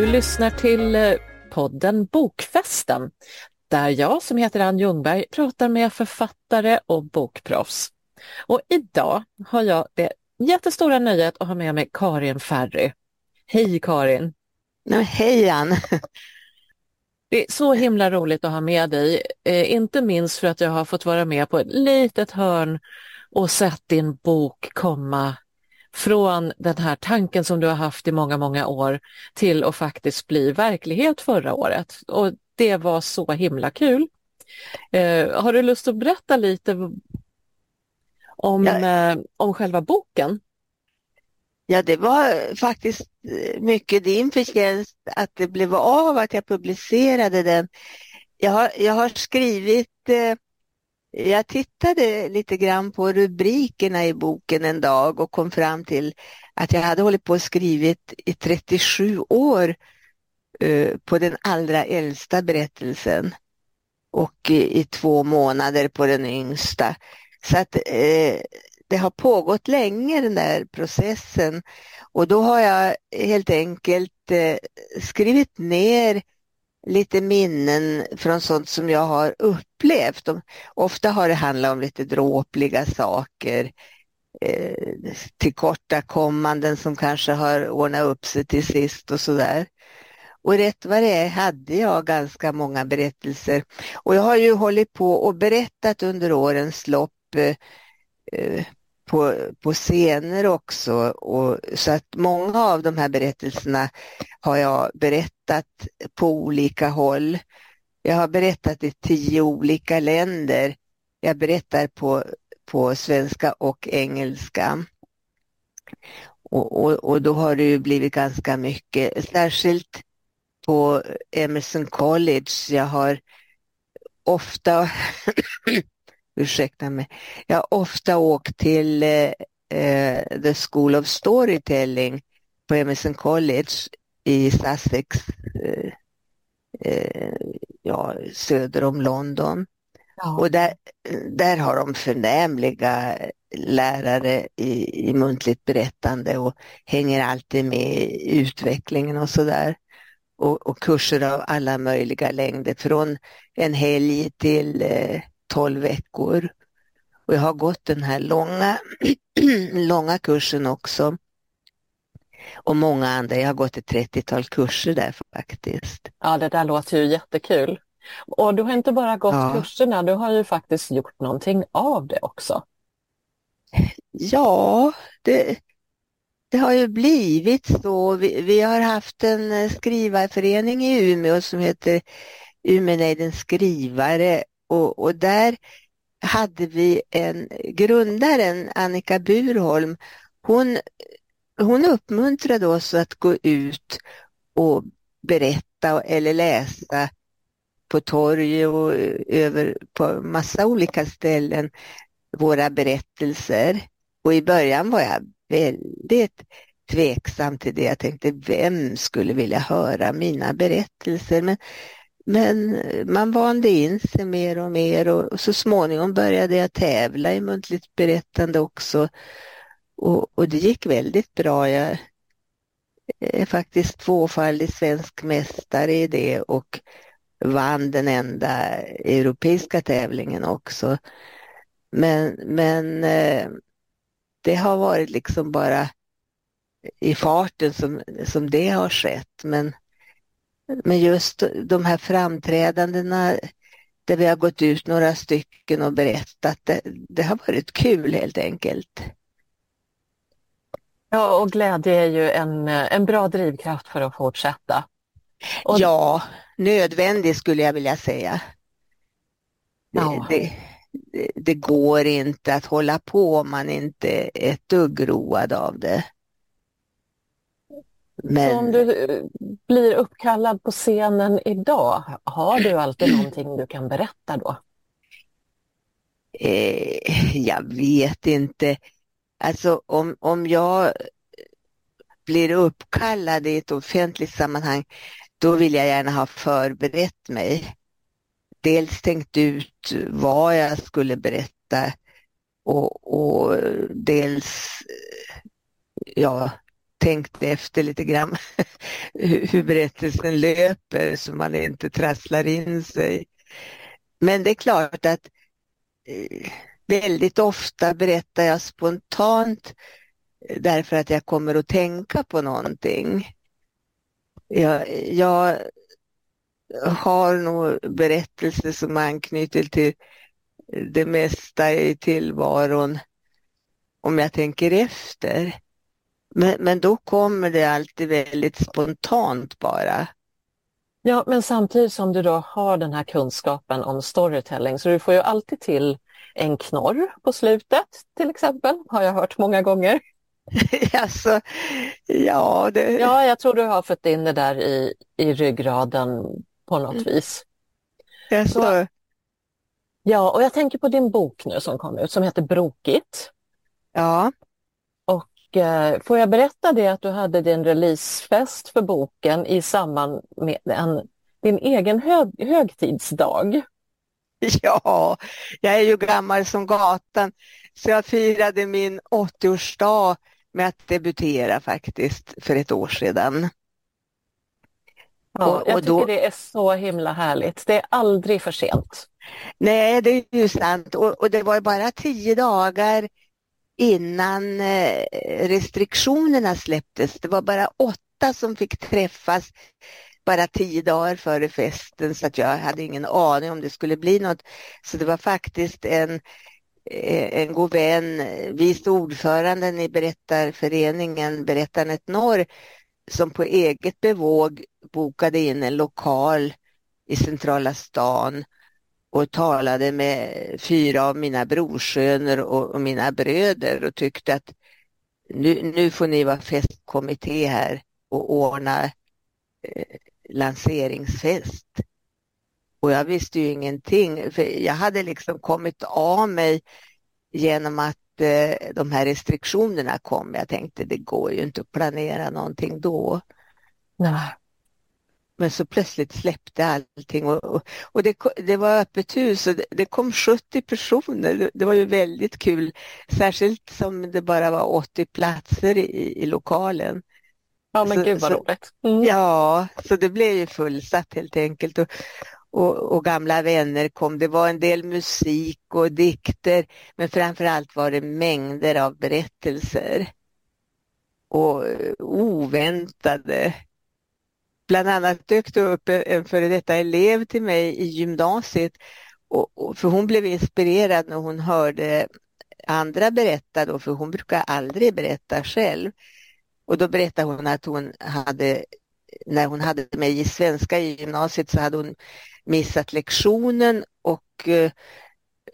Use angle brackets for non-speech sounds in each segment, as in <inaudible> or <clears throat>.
Du lyssnar till eh, podden Bokfesten där jag som heter Ann Ljungberg pratar med författare och bokproffs. Och idag har jag det jättestora nöjet att ha med mig Karin Ferry. Hej Karin! Nej, hej Ann! Det är så himla roligt att ha med dig, eh, inte minst för att jag har fått vara med på ett litet hörn och sett din bok komma från den här tanken som du har haft i många, många år till att faktiskt bli verklighet förra året. Och det var så himla kul. Eh, har du lust att berätta lite om, ja. eh, om själva boken? Ja, det var faktiskt eh, mycket din förtjänst att det blev av att jag publicerade den. Jag har, jag har skrivit eh, jag tittade lite grann på rubrikerna i boken en dag och kom fram till att jag hade hållit på och skrivit i 37 år eh, på den allra äldsta berättelsen och i, två månader på den yngsta. Så att eh, det har pågått länge den där processen och då har jag helt enkelt eh, skrivit ner lite minnen från sånt som jag har upplevt. Ofta har det handlat om lite dråpliga saker, eh, tillkortakommanden som kanske har ordnat upp sig till sist och sådär. Och rätt vad det är hade jag ganska många berättelser. Och jag har ju hållit på och berättat under årens lopp eh, eh på, på scener också. Och, så att många av de här berättelserna har jag berättat på olika håll. Jag har berättat i tio olika länder. Jag berättar på, på svenska och engelska. Och, och, och då har det ju blivit ganska mycket, särskilt på Emerson College. Jag har ofta <clears throat> ursäkta mig, jag har ofta åkt till eh, eh, The School of Storytelling på Emerson College i Sussex, eh, eh, ja, söder om London. Ja. Och där, där har de förnämliga lärare i, i muntligt berättande och hänger alltid med i utvecklingen och sådär. Och, och kurser av alla möjliga längder, från en helg till eh, 12 veckor. Och jag har gått den här långa, <clears throat> långa kursen också. Och många andra, jag har gått ett 30-tal kurser där faktiskt. Ja, det där låter ju jättekul. Och du har inte bara gått ja. kurserna, du har ju faktiskt gjort någonting av det också. Ja, det, det har ju blivit så. Vi, vi, har haft en skrivarförening i Umeå som heter Umeånejdens skrivare och, och där hade vi en grundaren, Annika Burholm, hon, hon uppmuntrade oss att gå ut och berätta eller läsa på torg och över på massa olika ställen våra berättelser. Och i början var jag väldigt tveksam till det. Jag tänkte, vem skulle vilja höra mina berättelser? Men men man vande in sig mer och mer och så småningom började jag tävla i muntligt berättande också. Och, och det gick väldigt bra. Jag är faktiskt tvåfaldig svensk mästare i det och vann den enda europeiska tävlingen också. Men, men eh, det har varit liksom bara i farten som, som det har skett. Men men just de här framträdandena där vi har gått ut några stycken och berättat, det, det har varit kul helt enkelt. Ja, och glädje är ju en, en bra drivkraft för att fortsätta. Och... Ja, nödvändig skulle jag vilja säga. Ja. Det, det, det, går inte att hålla på om man inte är ett dugg road av det. Men... Så om du eh, blir uppkallad på scenen idag, har du alltid <clears throat> någonting du kan berätta då? Eh, jag vet inte. Alltså om, om jag blir uppkallad i ett offentligt sammanhang, då vill jag gärna ha förberett mig. Dels tänkt ut vad jag skulle berätta och, och dels ja, tänkt efter lite grann <laughs> hur berättelsen löper så man inte trasslar in sig. Men det är klart att eh, väldigt ofta berättar jag spontant eh, därför att jag kommer att tänka på någonting. Jag, jag har nog berättelser som anknyter till eh, det mesta i tillvaron om jag tänker efter. Men, men då kommer det alltid väldigt spontant bara. Ja, men samtidigt som du då har den här kunskapen om storytelling så du får ju alltid till en knorr på slutet till exempel, har jag hört många gånger. <laughs> alltså, ja, det... ja, jag tror du har fått in det där i, i ryggraden på något mm. vis. Alltså... Så, ja, och jag tänker på din bok nu som kom ut som heter Brokigt. Ja. Och eh, får jag berätta det att du hade din releasefest för boken i samband med en, din egen hög, högtidsdag? <laughs> Ja, jag är ju gammal som gatan så jag firade min 80-årsdag med att debutera faktiskt för ett år sedan. Ja, och, jag tycker det är så himla härligt. Det är aldrig för sent. Nej, det är ju sant. Och, och det var bara tio dagar innan eh, restriktionerna släpptes. Det var bara åtta som fick träffas bara tio dagar före festen så att jag hade ingen aning om det skulle bli något. Så det var faktiskt en, eh, en god vän, vice ordföranden i berättarföreningen Berättarnet Norr som på eget bevåg bokade in en lokal i centrala stan och talade med fyra av mina brorsöner och, och mina bröder och tyckte att nu, nu får ni vara festkommitté här och ordna eh, lanseringsfest. Och jag visste ju ingenting, för jag hade liksom kommit av mig genom att eh, de här restriktionerna kom. Jag tänkte det går ju inte att planera någonting då. Nej. Men så plötsligt släppte allting och, och det, det var öppet hus och det, det, kom 70 personer. Det, det, var ju väldigt kul, särskilt som det bara var 80 platser i, i lokalen. Ja men så, gud vad roligt. Mm. Ja, så det blev ju fullsatt helt enkelt. Och, och, och, gamla vänner kom. Det var en del musik och dikter men framförallt var det mängder av berättelser. Och oväntade Bland annat dök det upp en före detta elev till mig i gymnasiet och, och, för hon blev inspirerad när hon hörde andra berätta då, för hon brukar aldrig berätta själv. Och då berättade hon att hon hade, när hon hade mig i svenska i gymnasiet så hade hon missat lektionen och eh,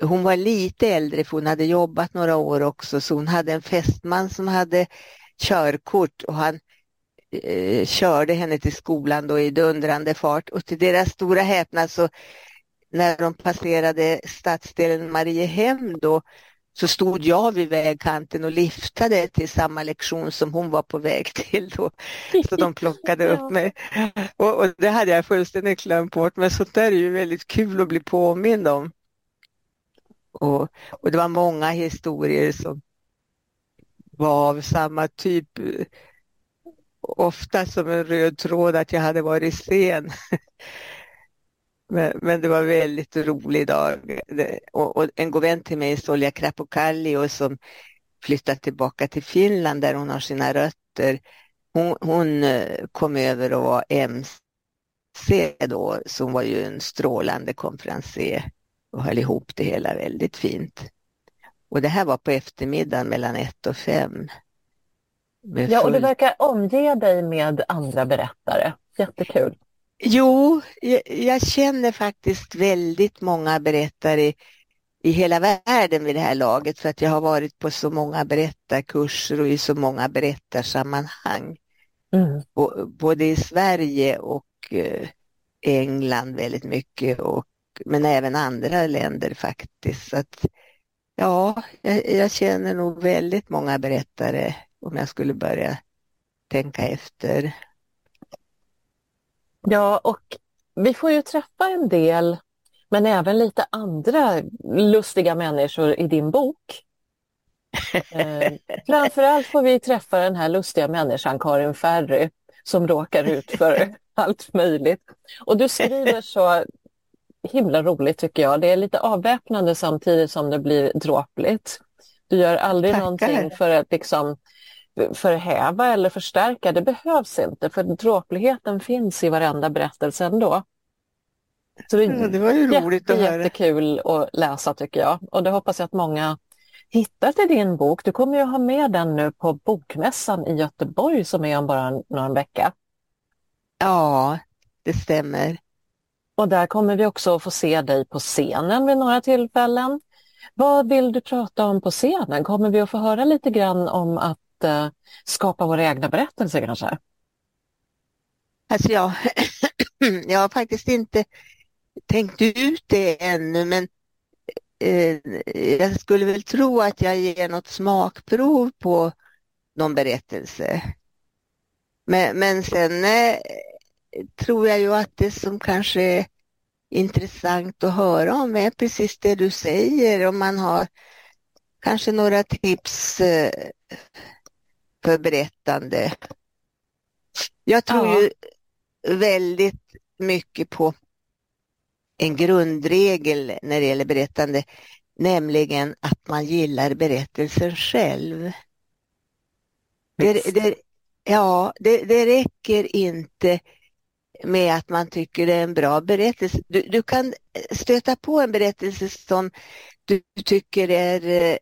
hon var lite äldre för hon hade jobbat några år också så hon hade en fästman som hade körkort och han eh, körde henne till skolan då i dundrande fart och till deras stora häpnad så när de passerade stadsdelen Mariehem då så stod jag vid vägkanten och liftade till samma lektion som hon var på väg till då. Så de plockade upp <laughs> mig. Och, och det hade jag fullständigt glömt bort men sånt där är ju väldigt kul att bli påmind om. Och, och det var många historier som var av samma typ ofta som en röd tråd att jag hade varit sen. <laughs> Men, men, det var en väldigt rolig dag. Och, och en god vän till mig, Solja Krapokallio, som flyttat tillbaka till Finland där hon har sina rötter. Hon, hon eh, kom över och var MC då, som var ju en strålande konferencier och höll ihop det hela väldigt fint. Och det här var på eftermiddagen mellan ett och fem. Ja, och du verkar omge dig med andra berättare. Jättekul. Jo, jag, jag känner faktiskt väldigt många berättare i hela världen vid det här laget för att jag har varit på så många berättarkurser och i så många berättarsammanhang. Mm. både i Sverige och eh, England väldigt mycket och, men även andra länder faktiskt. Så att, ja, jag, jag känner nog väldigt många berättare om jag skulle börja tänka efter. Ja, och vi får ju träffa en del, men även lite andra lustiga människor i din bok. Eh, <laughs> framförallt får vi träffa den här lustiga människan Karin Ferry som råkar ut för <laughs> allt möjligt. Och du skriver så himla roligt tycker jag. Det är lite avväpnande samtidigt som det blir dråpligt. Du gör aldrig Tackar. någonting för att liksom förhäva eller förstärka. Det behövs inte för dråpligheten finns i varenda berättelse ändå. Så det, ja, det var ju jätte, roligt att höra. Jättekul att läsa tycker jag och det hoppas jag att många hittar till din bok. Du kommer ju ha med den nu på Bokmässan i Göteborg som är om bara någon vecka. Ja, det stämmer. Och där kommer vi också få se dig på scenen vid några tillfällen. Vad vill du prata om på scenen? Kommer vi att få höra lite grann om att lite skapa våra egna berättelser kanske? Alltså jag, <clears throat> jag har faktiskt inte tänkt ut det ännu men eh, jag skulle väl tro att jag ger något smakprov på någon berättelse. Men, men sen eh, tror jag ju att det som kanske är intressant att höra om är precis det du säger. Om man har kanske några tips eh, för berättande. Jag tror ja. ju väldigt mycket på en grundregel när det gäller berättande, nämligen att man gillar berättelsen själv. Det, det, ja, det, det räcker inte med att man tycker det är en bra berättelse. Du, du, kan stöta på en berättelse som du tycker är eh,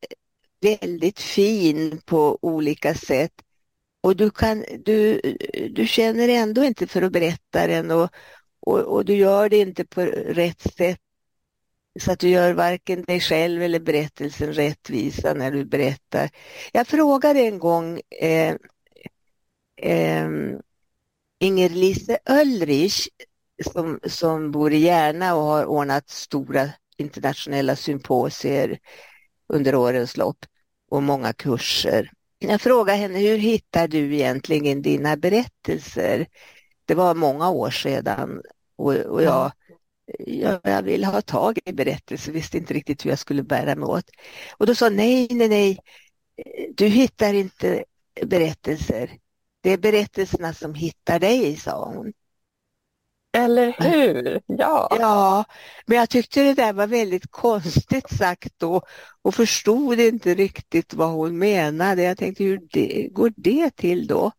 väldigt fin på olika sätt. Och du, kan, du, du känner ändå inte för att berätta den och, och, och du gör det inte på rätt sätt. Så att du gör varken dig själv eller berättelsen rättvisa när du berättar. Jag frågade en gång eh, eh, Inger-Lise Öllrich som, som bor i Järna och har ordnat stora internationella symposier under årens lopp och många kurser. Jag frågade henne, hur hittar du egentligen dina berättelser? Det var många år sedan och, och jag, jag, jag ville ha tag i berättelser, visste inte riktigt hur jag skulle bära mig åt. Och då sa nej, nej, nej, du hittar inte berättelser. Det är berättelserna som hittar dig, sa hon. Eller hur? Ja. ja, men jag tyckte det där var väldigt konstigt sagt då och förstod inte riktigt vad hon menade. Jag tänkte hur det, går det till då?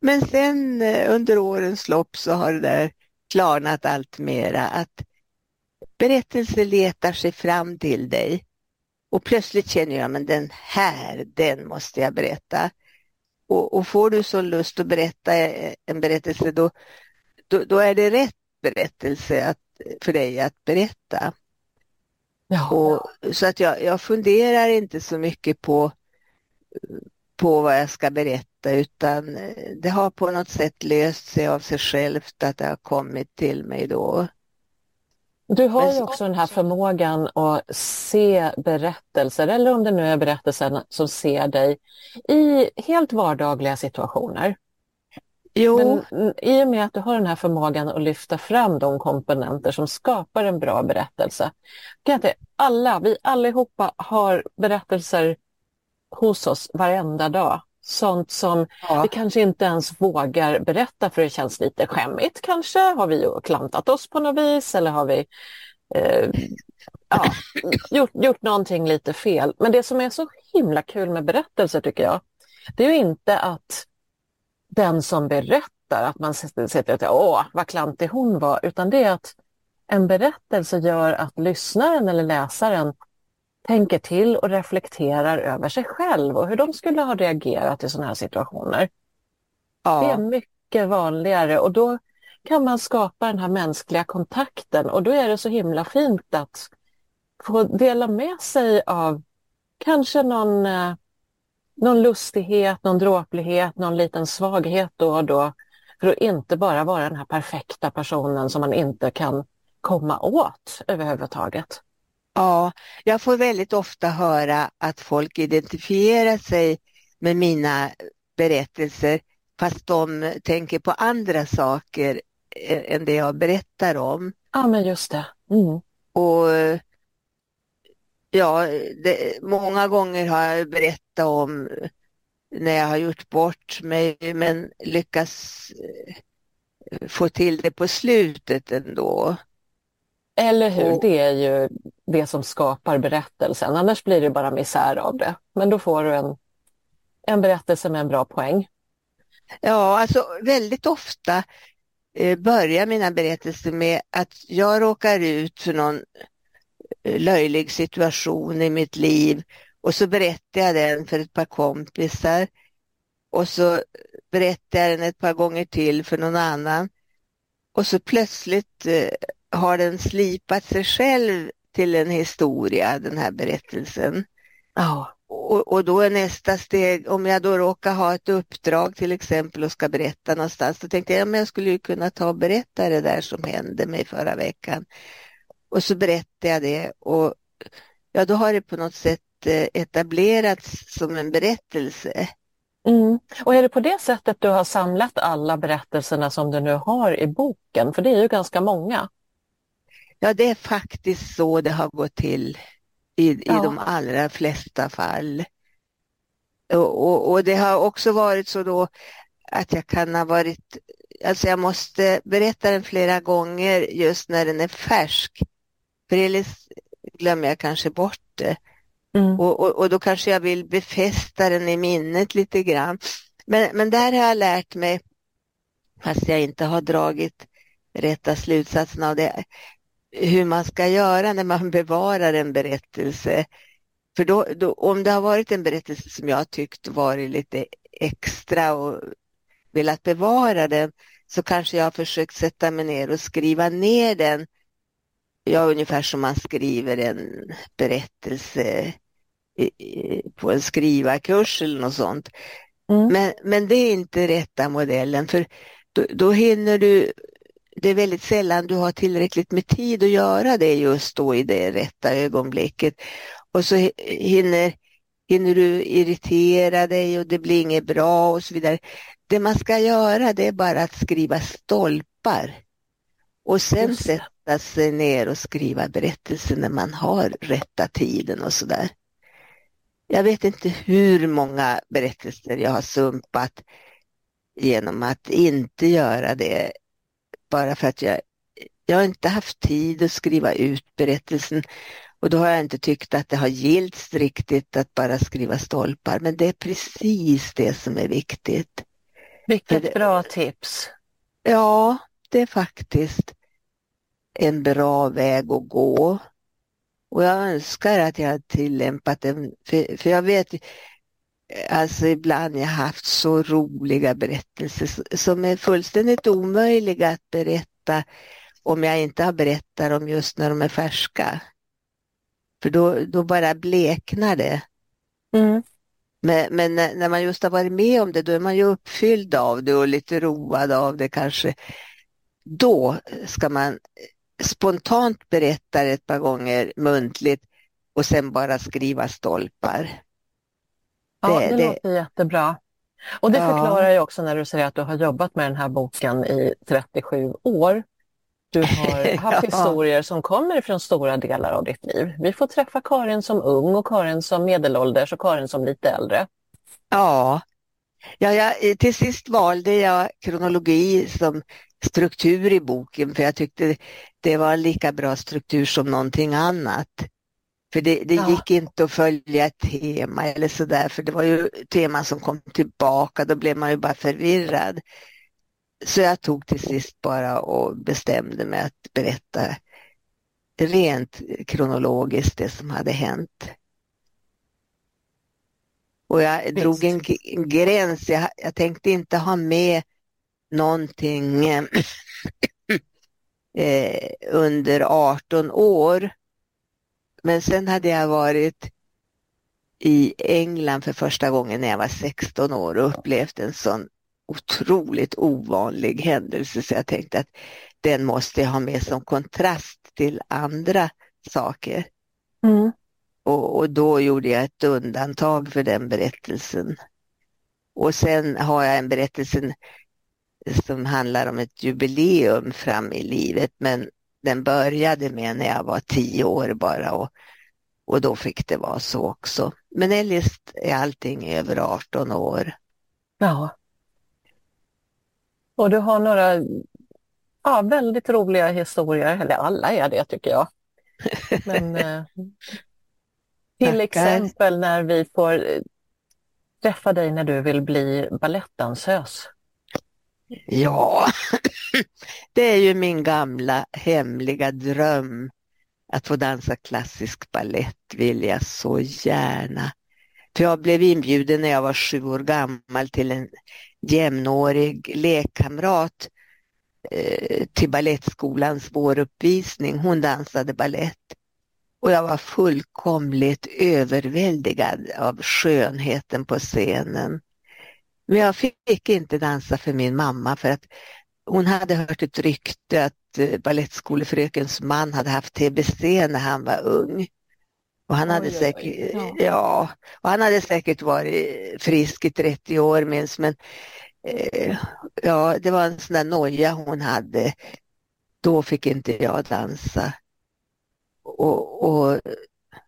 Men sen eh, under årens lopp så har det där klarnat allt mera att berättelser letar sig fram till dig och plötsligt känner jag men den här, den måste jag berätta. Och, och får du så lust att berätta en berättelse då, då, då är det rätt berättelse att, för dig att berätta. Ja. Och, så att jag, jag funderar inte så mycket på, på vad jag ska berätta utan det har på något sätt löst sig av sig självt att det har kommit till mig då. Du har ju också den här förmågan att se berättelser, eller om det nu är berättelsen som ser dig, i helt vardagliga situationer. Jo. Men i och med att du har den här förmågan att lyfta fram de komponenter som skapar en bra berättelse. Kan jag alla, vi allihopa har berättelser hos oss varenda dag. Sånt som ja. vi kanske inte ens vågar berätta för det känns lite skämmigt kanske. Har vi klantat oss på något vis eller har vi eh, ja, gjort, gjort någonting lite fel. Men det som är så himla kul med berättelser tycker jag, det är ju inte att den som berättar, att man sätter att åh vad klantig hon var, utan det är att en berättelse gör att lyssnaren eller läsaren tänker till och reflekterar över sig själv och hur de skulle ha reagerat i sådana här situationer. Ja. Det är mycket vanligare och då kan man skapa den här mänskliga kontakten och då är det så himla fint att få dela med sig av kanske någon, eh, någon lustighet, någon dråplighet, någon liten svaghet då och då. För att inte bara vara den här perfekta personen som man inte kan komma åt överhuvudtaget. Ja, jag får väldigt ofta höra att folk identifierar sig med mina berättelser fast de tänker på andra saker än det jag berättar om. Ja, men just det. Mm. Och Ja, det, många gånger har jag berättat om när jag har gjort bort mig men lyckas eh, få till det på slutet ändå. Eller hur, och, det är ju det som skapar berättelsen, annars blir det bara misär av det. Men då får du en, en berättelse med en bra poäng. Ja, alltså väldigt ofta eh, börjar mina berättelser med att jag råkar ut för någon löjlig situation i mitt liv och så berättar jag den för ett par kompisar och så berättar jag den ett par gånger till för någon annan och så plötsligt eh, har den slipat sig själv till en historia, den här berättelsen. Oh. Och, och, då är nästa steg, om jag då råkar ha ett uppdrag till exempel och ska berätta någonstans, då tänkte jag att ja, jag skulle ju kunna ta och berätta det där som hände mig förra veckan. Och så berättar jag det och ja, då har det på något sätt eh, etablerats som en berättelse. Mm. Och är det på det sättet du har samlat alla berättelserna som du nu har i boken? För det är ju ganska många. Ja, det är faktiskt så det har gått till i, i ja. de allra flesta fall. Och, och, och, det har också varit så då att jag kan ha varit, alltså jag måste berätta den flera gånger just när den är färsk. För eljest glömmer jag kanske bort det. Mm. Och, och, och, då kanske jag vill befästa den i minnet lite grann. Men, men där har jag lärt mig, fast jag inte har dragit rätta slutsatsen av det, hur man ska göra när man <laughs> bevarar en berättelse. För då, då, om det har varit en berättelse som jag tyckt varit lite extra och velat bevara den så kanske jag har försökt sätta mig ner och skriva ner den. Ja, ungefär som man skriver en berättelse på en skrivarkurs eller något sånt. Mm. Men, men det är inte rätta modellen för då, då hinner du det är väldigt sällan du har tillräckligt med tid att göra det just då i det rätta ögonblicket. Och så hinner, hinner du irritera dig och det blir inget bra och så vidare. Det man ska göra det är bara att skriva stolpar och sen sätta sig ner och skriva berättelsen när man har rätta tiden och sådär. Jag vet inte hur många berättelser jag har sumpat genom att inte göra det bara för att jag, jag har inte haft tid att skriva ut berättelsen och då har jag inte tyckt att det har gillt riktigt att bara skriva stolpar. Men det är precis det som är viktigt. Vilket det, bra tips. Ja, det är faktiskt en bra väg att gå. Och jag önskar att jag tillämpat den, för, för jag vet Alltså ibland jag haft så roliga berättelser som är fullständigt omöjliga att berätta om jag inte har berättat dem just när de är färska. För då, då bara bleknar det. Mm. Men, men, när man just har varit med om det, då är man ju uppfylld av det och lite road av det kanske. Då ska man spontant berätta det ett par gånger muntligt och sen bara skriva stolpar. Ja, det, det låter jättebra. Och det ja. förklarar ju också när du säger att du har jobbat med den här boken i 37 år. Du har <laughs> haft ja. historier som kommer från stora delar av ditt liv. Vi får träffa Karin som ung och Karin som medelålders och Karin som lite äldre. Ja, ja jag, till sist valde jag kronologi som struktur i boken för jag tyckte det var lika bra struktur som någonting annat. För det, det ja. gick inte att följa ett tema eller sådär, för det var ju teman som kom tillbaka, då blev man ju bara förvirrad. Så jag tog till sist bara och bestämde mig att berätta rent kronologiskt det som hade hänt. Och jag Visst. drog en, en gräns, jag, jag, tänkte inte ha med någonting eh, under 18 år. Men sen hade jag varit i England för första gången när jag var 16 år och upplevt en sån otroligt ovanlig händelse så jag tänkte att den måste jag ha med som kontrast till andra saker. Mm. Och, och, då gjorde jag ett undantag för den berättelsen. Och sen har jag en berättelse som handlar om ett jubileum fram i livet men den började med när jag var tio år bara och, och då fick det vara så också. Men eljest är allting över 18 år. Ja. Och du har några ja, väldigt roliga historier, eller alla är det tycker jag. Men, <laughs> eh, till exempel när vi får eh, träffa dig när du vill bli balettdansös. Ja, <laughs> det är ju min gamla hemliga dröm att få dansa klassisk ballett vill jag så gärna. För jag blev inbjuden när jag var sju år gammal till en jämnårig lekkamrat eh, till balettskolans våruppvisning. Hon dansade ballett och jag var fullkomligt överväldigad av skönheten på scenen. Men jag fick inte dansa för min mamma för att hon hade hört ett rykte att eh, balettskolefrökens man hade haft TBC när han var ung. Och han, hade oj, säkert, oj, ja. ja. och han hade säkert varit frisk i 30 år minst, men eh, ja, det var en sån där noja hon hade. Då fick inte jag dansa. Och, och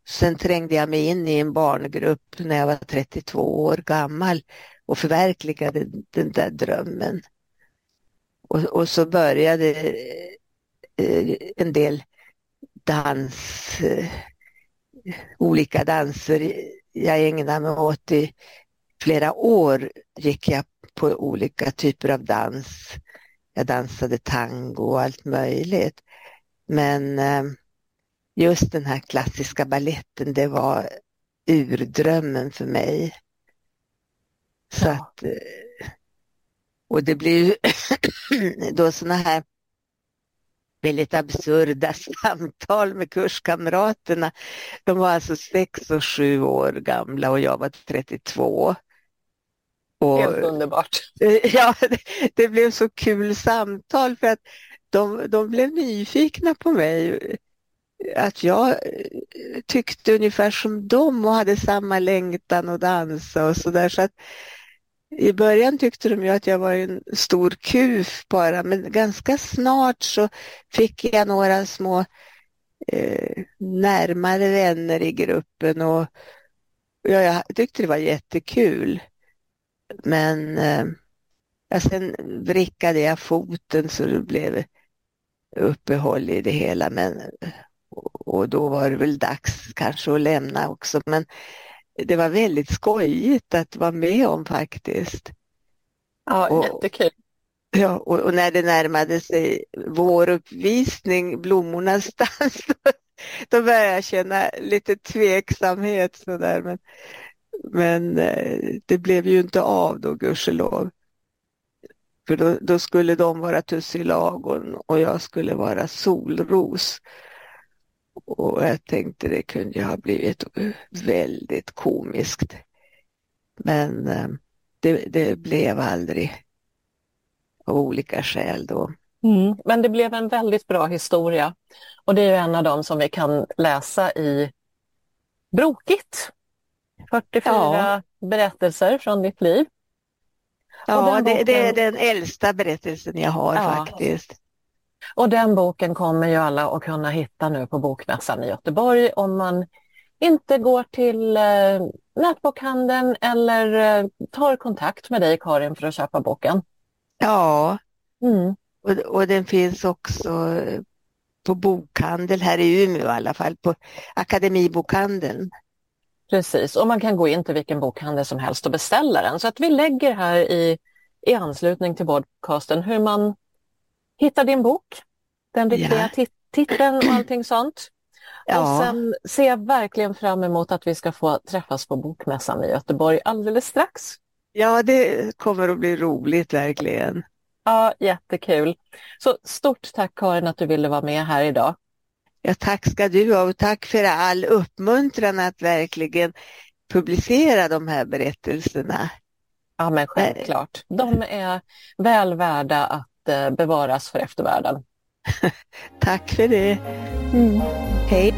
sen trängde jag mig in i en barngrupp när jag var 32 år gammal och förverkligade den där drömmen. Och, och så började eh, en del dans, eh, olika danser jag ägnade mig åt i flera år gick jag på olika typer av dans. Jag dansade tango och allt möjligt. Men eh, just den här klassiska balletten, det var urdrömmen för mig. Så ja. att, eh, och det blir <clears throat> då sådana här väldigt absurda <laughs> samtal med kurskamraterna. De var alltså sex och sju år gamla och jag var 32. Och, Helt underbart. <laughs> Ja, det, det, blev så kul samtal för att de, de blev nyfikna på mig. Att jag tyckte ungefär som dem och hade samma längtan att dansa och sådär. Så att i början tyckte de ju att jag var en stor kuf bara, men ganska snart så fick jag några små eh, närmare vänner i gruppen och ja, jag tyckte det var jättekul. Men eh, ja, sen vrickade jag foten så det blev uppehåll i det hela. Men, och då var det väl dags kanske att lämna också. Men det var väldigt skojigt att vara med om faktiskt. Ja, och, jättekul. Ja, och, och, när det närmade sig vår uppvisning, Blommornas dans, då, <laughs> då började jag känna lite tveksamhet sådär. Men, men eh, det blev ju inte av då, gudskelov. För då, då skulle de vara tussilagon och jag skulle vara solros. Och jag tänkte det kunde ju ha blivit väldigt komiskt. Men eh, det, det blev aldrig av olika skäl då. Mm, men det blev en väldigt bra historia och det är en av dem som vi kan läsa i Brokigt. 44 ja. berättelser från ditt liv. Ja, boken... det, det, är den äldsta berättelsen jag har ja. faktiskt. Och den boken kommer ju alla att kunna hitta nu på Bokmässan i Göteborg om man inte går till eh, nätbokhandeln eller eh, tar kontakt med dig Karin för att köpa boken. Ja, mm. och, och den finns också på bokhandel här i Umeå i alla fall, på Akademibokhandeln. Precis, och man kan gå in till vilken bokhandel som helst och beställa den. Så att vi lägger här i, i anslutning till podcasten hur man hittar din bok, den riktiga ja. titeln och allting sånt. Ja. Och sen ser jag verkligen fram emot att vi ska få träffas på Bokmässan i Göteborg alldeles strax. Ja, det kommer att bli roligt verkligen. Ja, jättekul. Så stort tack Karin att du ville vara med här idag. Ja, tack ska du ha och tack för all uppmuntran att verkligen publicera de här berättelserna. Ja, men självklart. De är väl värda att bevaras för eftervärlden. <laughs> tack för det. Mm. Hej.